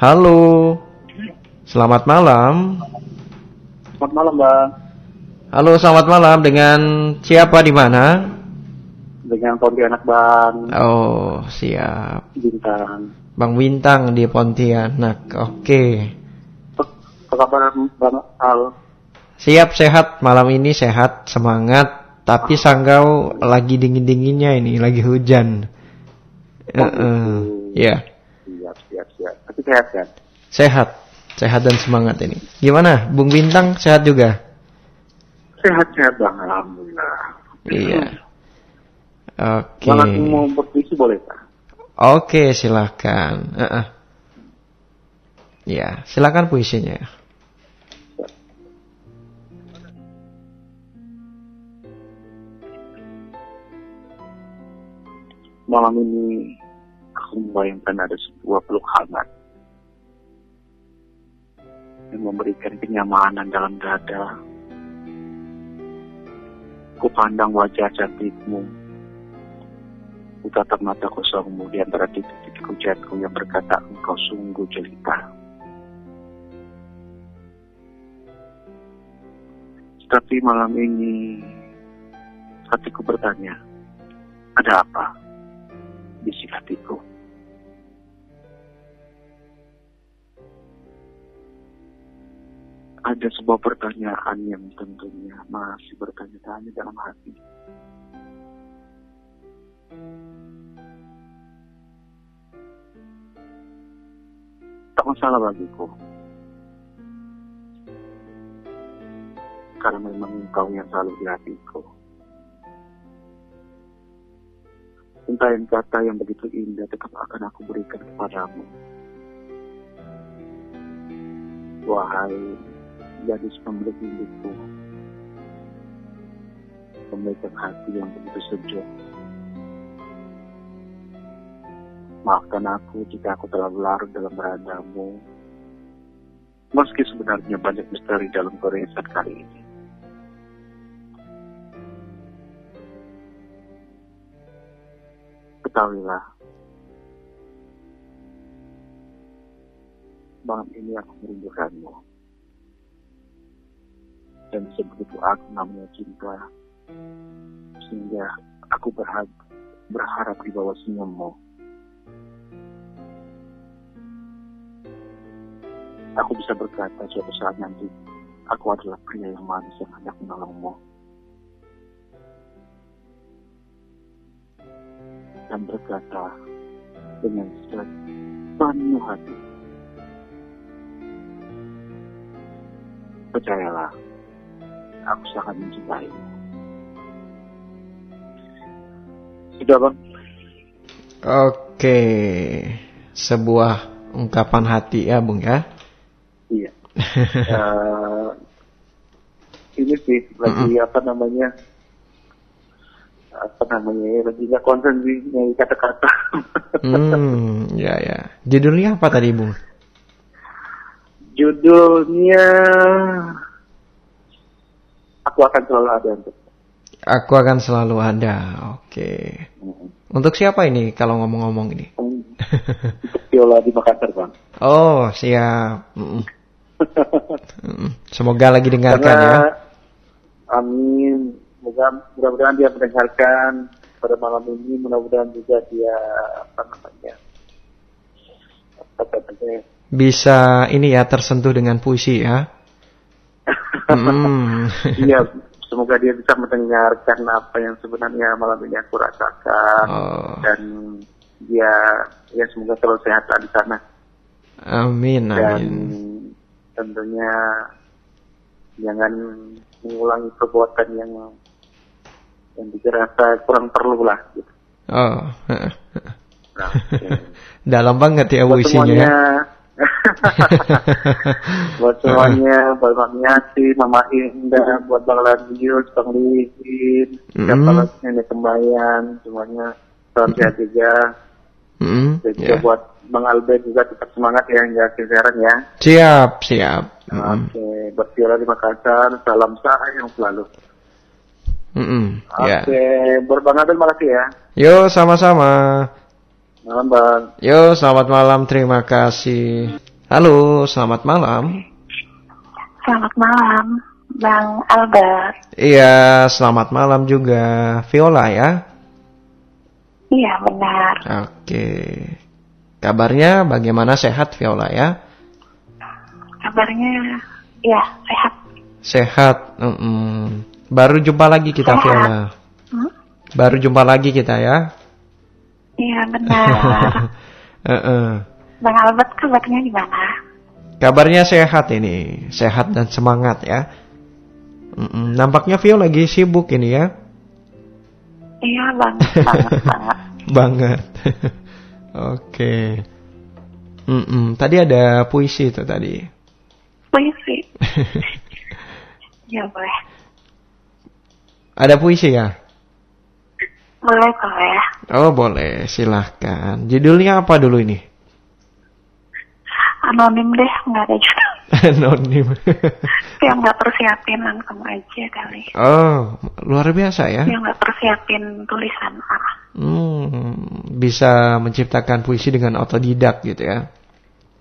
Halo. Selamat malam. Selamat malam, Bang. Halo, selamat malam. Dengan siapa di mana? Dengan Pontianak, Bang. Oh, siap. Bintang. Bang Bintang di Pontianak. Oke. Apa kabar, Bang Al? Siap sehat malam ini sehat semangat tapi Sanggau lagi dingin-dinginnya ini lagi hujan. Oh, Heeh. gitu. Ya. Tapi sehat kan? sehat. Sehat dan semangat ini. Gimana? Bung Bintang sehat juga? Sehat-sehat, Bang. Alhamdulillah. Iya. Oke. Aku mau berpuisi boleh, Pak? Oke, silakan. Heeh. Ya, silakan puisinya. Malam ini aku membayangkan ada sebuah peluk hangat yang memberikan kenyamanan dalam dada. Ku pandang wajah cantikmu. Ku tatap mata kosongmu di antara titik-titik hujanku yang berkata engkau sungguh jelita. Tapi malam ini hatiku bertanya, ada apa? Bisik hatiku. Ada sebuah pertanyaan yang tentunya masih bertanya-tanya dalam hati. Tak masalah bagiku. Karena memang engkau yang selalu di hatiku. Untayan kata yang begitu indah tetap akan aku berikan kepadamu. Wahai gadis pemilik hidupku, pemilik hati yang begitu sejuk. Maafkan aku jika aku terlalu larut dalam beradamu. Meski sebenarnya banyak misteri dalam goresan kali ini. Ketahuilah, malam ini aku merindukanmu. Dan sebegitu aku namanya cinta, sehingga aku berharap, berharap di bawah senyummu. Aku bisa berkata suatu saat nanti, aku adalah pria yang manis yang hendak menolongmu. Dan berkata dengan sepenuh hati, percayalah, aku sangat mencintaimu. Sudah bang? Oke. Sebuah ungkapan hati ya, Bung ya. Iya. Eh, ini sih lagi apa namanya? Apa namanya? ya, Lagi nggak konsen sih nyari kata-kata. Hmm, ya ya. Judulnya apa tadi, Bung? Judulnya Aku akan selalu ada untuk. Aku akan selalu ada. Oke. Untuk siapa ini kalau ngomong-ngomong ini? untuk Viola di Makassar bang. Oh, siap. Semoga lagi dengarkan Karena ya. Amin. Mudah-mudahan dia mendengarkan pada malam ini. Mudah-mudahan juga dia apa namanya? Apa? Bisa ini ya tersentuh dengan puisi ya. Mm. Iya, semoga dia bisa mendengarkan apa yang sebenarnya malam ini aku rasakan Oh. dan dia ya semoga selalu sehat lah di sana Amin, dan amin. tentunya jangan mengulangi perbuatan yang yang dirasa kurang perlu lah gitu. Oh. Nah. Dalam banget ya buat puisinya semuanya ya. buat semuanya buat Mami Yati, Mama Indah, buat Bang Ladius, Bang Lihin, siapa lagi nenek kembayan, semuanya salam sehat juga. Mm, Dan juga ya. buat Bang Albert juga tetap semangat ya hingga keseran ya. Siap, siap. Mm, Oke, buat Viola di Makassar, salam sayang selalu. mm, mm. Oke, berbang Abel makasih ya. Yo, sama-sama. Malam Bang. Yo, selamat malam. Terima kasih. Halo, selamat malam. Selamat malam, Bang Albert. Iya, selamat malam juga. Viola ya? Iya, benar. Oke. Kabarnya bagaimana sehat Viola ya? Kabarnya, ya, sehat. Sehat. Mm-mm. Baru jumpa lagi kita Sehat. Viola. Hmm? Baru jumpa lagi kita ya. Iya, benar. Heeh. Bang Albert kabarnya gimana? Kabarnya sehat ini, sehat dan semangat ya. Mm-mm. Nampaknya Vio lagi sibuk ini ya. Iya, Bang. Banget, banget. Banget. Oke. Mm-mm. Tadi ada puisi itu tadi. Puisi. Ya, boleh. Ada puisi ya? Boleh, boleh. Oh boleh, silahkan. Judulnya apa dulu ini? Anonim deh, nggak ada juga. Anonim. Yang nggak persiapin langsung aja kali. oh, luar biasa ya. Yang nggak persiapin tulisan A. Hmm, bisa menciptakan puisi dengan otodidak gitu ya.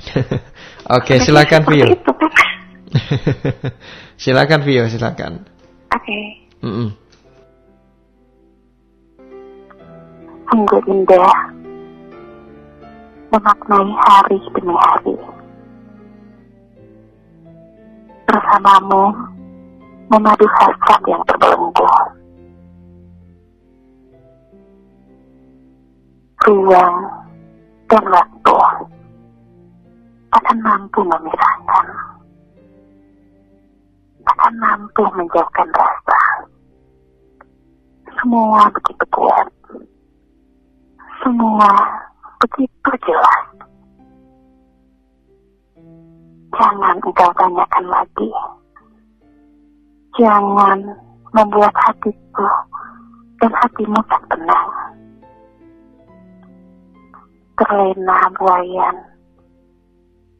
Oke, Tapi silakan Vio. kan? silakan Vio, silakan. Oke. Mm-mm. Sungguh indah memaknai hari demi hari. Bersamamu memadu hasrat yang terbelenggu. Ruang dan waktu akan mampu memisahkan. Akan mampu menjauhkan rasa. Semua begitu kuat semua begitu jelas. Jangan engkau tanyakan lagi. Jangan membuat hatiku dan hatimu tak tenang. Terlena buayan.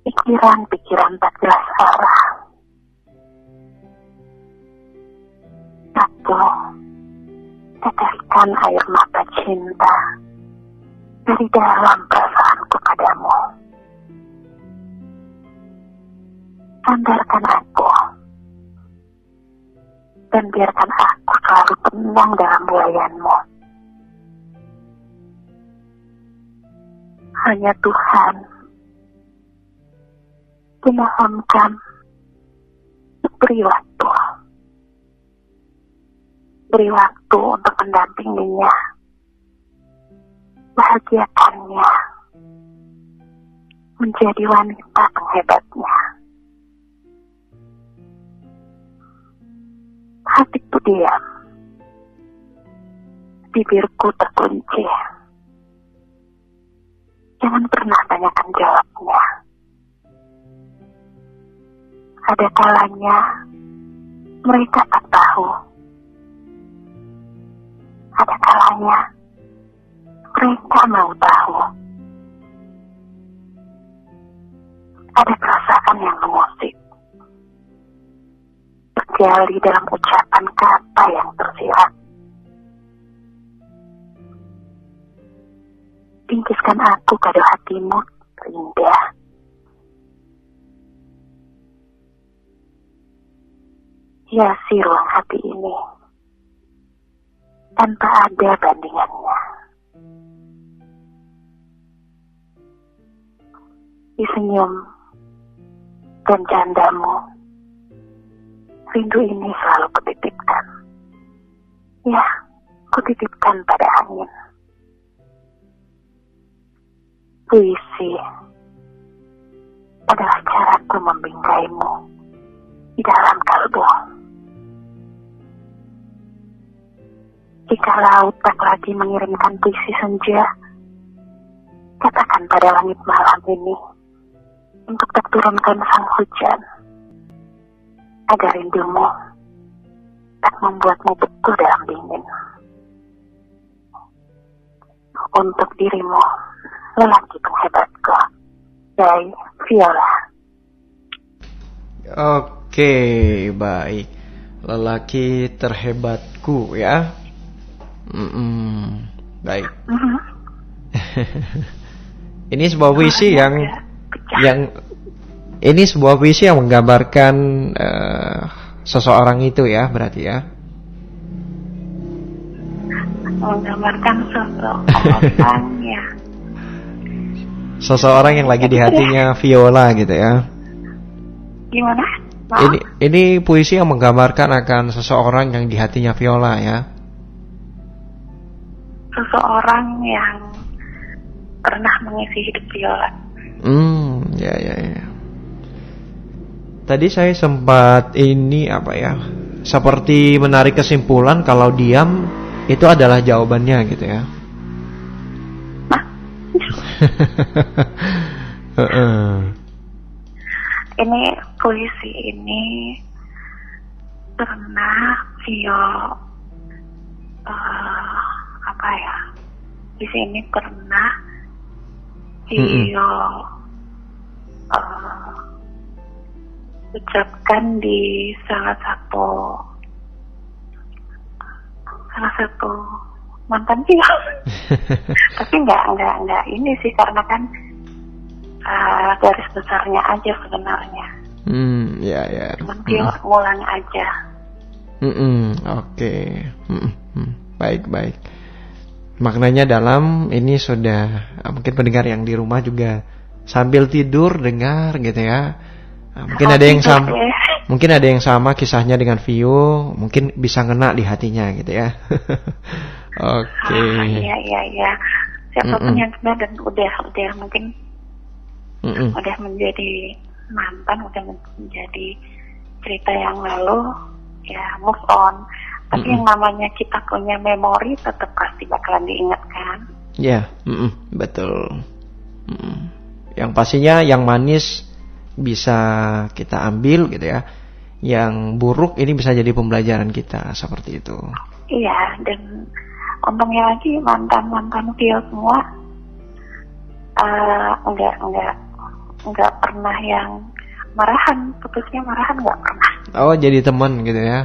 Pikiran-pikiran tak jelas arah. Aku teteskan air mata cinta dari dalam perasaanku padamu. Sandarkan aku dan biarkan aku selalu tenang dalam buayanmu. Hanya Tuhan dimohonkan beri waktu. Beri waktu untuk mendampinginya bahagiakannya menjadi wanita penghebatnya. Hatiku diam, bibirku terkunci. Jangan pernah tanyakan jawabnya. Ada kalanya mereka tak tahu. Ada kalanya mereka mau tahu. Ada perasaan yang mengusik. Tergali dalam ucapan kata yang tersirat. Bingkiskan aku kado hatimu terindah. Hiasi ruang hati ini tanpa ada bandingannya. Di senyum dan candamu. Rindu ini selalu kutitipkan. Ya, kutitipkan pada angin. Puisi adalah caraku membingkaimu di dalam kalbu. Jika laut tak lagi mengirimkan puisi senja, katakan pada langit malam ini untuk tak turunkan sang hujan agar rindumu tak membuatmu betul dalam dingin. Untuk dirimu, lelaki penghebatku, dari Viola. Oke, baik. Lelaki terhebatku ya. Mm-mm. Baik. Mhm. Ini sebuah puisi yang. Yang Ini sebuah puisi yang menggambarkan uh, seseorang itu ya, berarti ya. Menggambarkan seseorang ya. Seseorang yang lagi di hatinya Viola gitu ya. Gimana? Maaf? Ini ini puisi yang menggambarkan akan seseorang yang di hatinya Viola ya. Seseorang yang pernah mengisi hidup Viola. Hmm, ya ya ya. Tadi saya sempat ini apa ya? Seperti menarik kesimpulan kalau diam itu adalah jawabannya gitu ya. ini puisi ini pernah Vio uh, apa ya? Puisi ini pernah Vio uh, ucapkan di salah satu salah satu mantan Vio. Tapi nggak nggak nggak ini sih karena kan uh, garis besarnya aja sebenarnya. Hmm, ya ya. Cuman Vio hmm. ngulang aja. Hmm, -mm, oke. Okay. Hmm, hmm, baik baik. Maknanya dalam ini sudah mungkin pendengar yang di rumah juga sambil tidur dengar gitu ya. Mungkin oh, ada yang sama. Ya. Mungkin ada yang sama kisahnya dengan Vio, mungkin bisa ngena di hatinya gitu ya. Oke. Okay. Oh, iya iya iya. Siapa pun mm -mm. yang kena dan udah udah mungkin mm -mm. udah menjadi mantan, udah menjadi cerita yang lalu, ya move on. Tapi mm -mm. yang namanya kita punya memori tetap pasti bakalan diingatkan. Ya, yeah. mm -mm. betul. Mm -mm. Yang pastinya yang manis bisa kita ambil gitu ya. Yang buruk ini bisa jadi pembelajaran kita seperti itu. Iya, dan untungnya lagi mantan mantan Vio semua uh, enggak enggak enggak pernah yang marahan putusnya marahan enggak pernah oh jadi teman gitu ya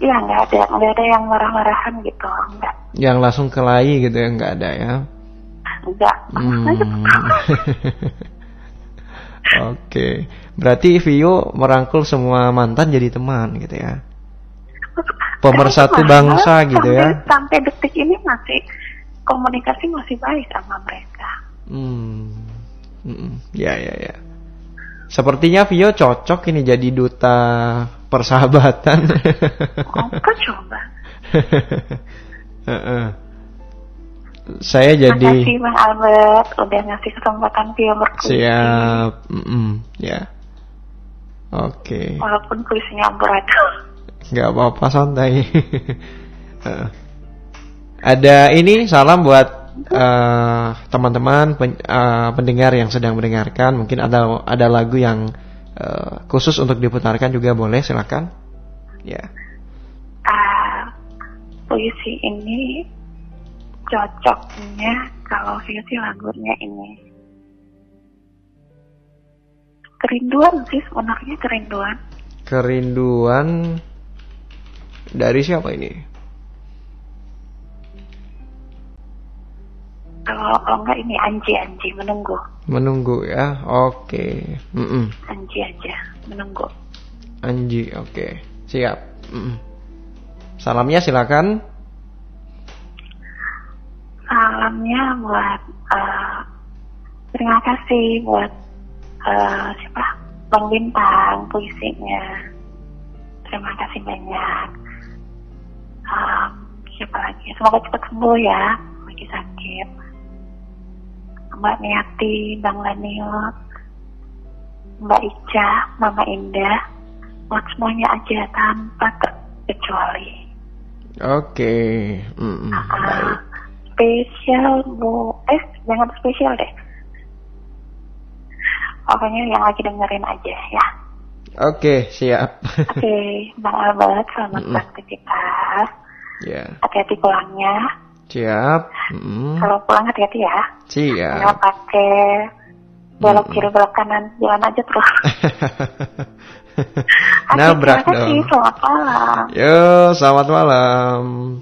iya enggak ada enggak ada yang marah-marahan gitu enggak yang langsung kelahi gitu ya enggak ada ya enggak hmm. Oke, berarti Vio merangkul semua mantan jadi teman gitu ya? pemersatu bangsa gitu ya. Sampai detik ini masih komunikasi masih baik sama mereka. Hmm. hmm. Ya ya ya. Sepertinya Vio cocok ini jadi duta persahabatan. Apa coba? Saya jadi. Makasih Bang Albert udah ngasih kesempatan Vio berpuisi. Siap. Mm -mm. Ya. Oke. Okay. Walaupun puisinya berat nggak apa-apa santai ada ini salam buat uh, teman-teman pen, uh, pendengar yang sedang mendengarkan mungkin ada ada lagu yang uh, khusus untuk diputarkan juga boleh silakan ya yeah. uh, puisi ini cocoknya kalau versi lagunya ini kerinduan sih sebenarnya kerinduan kerinduan dari siapa ini? Kalau kalau enggak ini Anji Anji menunggu. Menunggu ya, oke. Okay. Mm -mm. Anji aja menunggu. Anji, oke, okay. siap. Mm -mm. Salamnya silakan. Salamnya buat uh, terima kasih buat uh, siapa? Bang Bintang puisinya. Terima kasih banyak. Um, siapa lagi? Semoga cepat sembuh ya lagi sakit. Mbak Niati Bang Laniot Mbak Ica Mama Indah buat semuanya aja tanpa terkecuali. Oke. Okay. mm -mm, uh, spesial bu eh jangan spesial deh pokoknya yang lagi dengerin aja ya Oke, siap. Oke, Bang Albert, selamat mm -mm. beraktivitas. Ya. Yeah. Hati-hati pulangnya. Siap. Mm. Kalau pulang hati-hati ya. Siap. Jangan pakai belok kiri belok kanan, jalan aja terus. Nabrak dong. Selamat malam. Yo, selamat malam.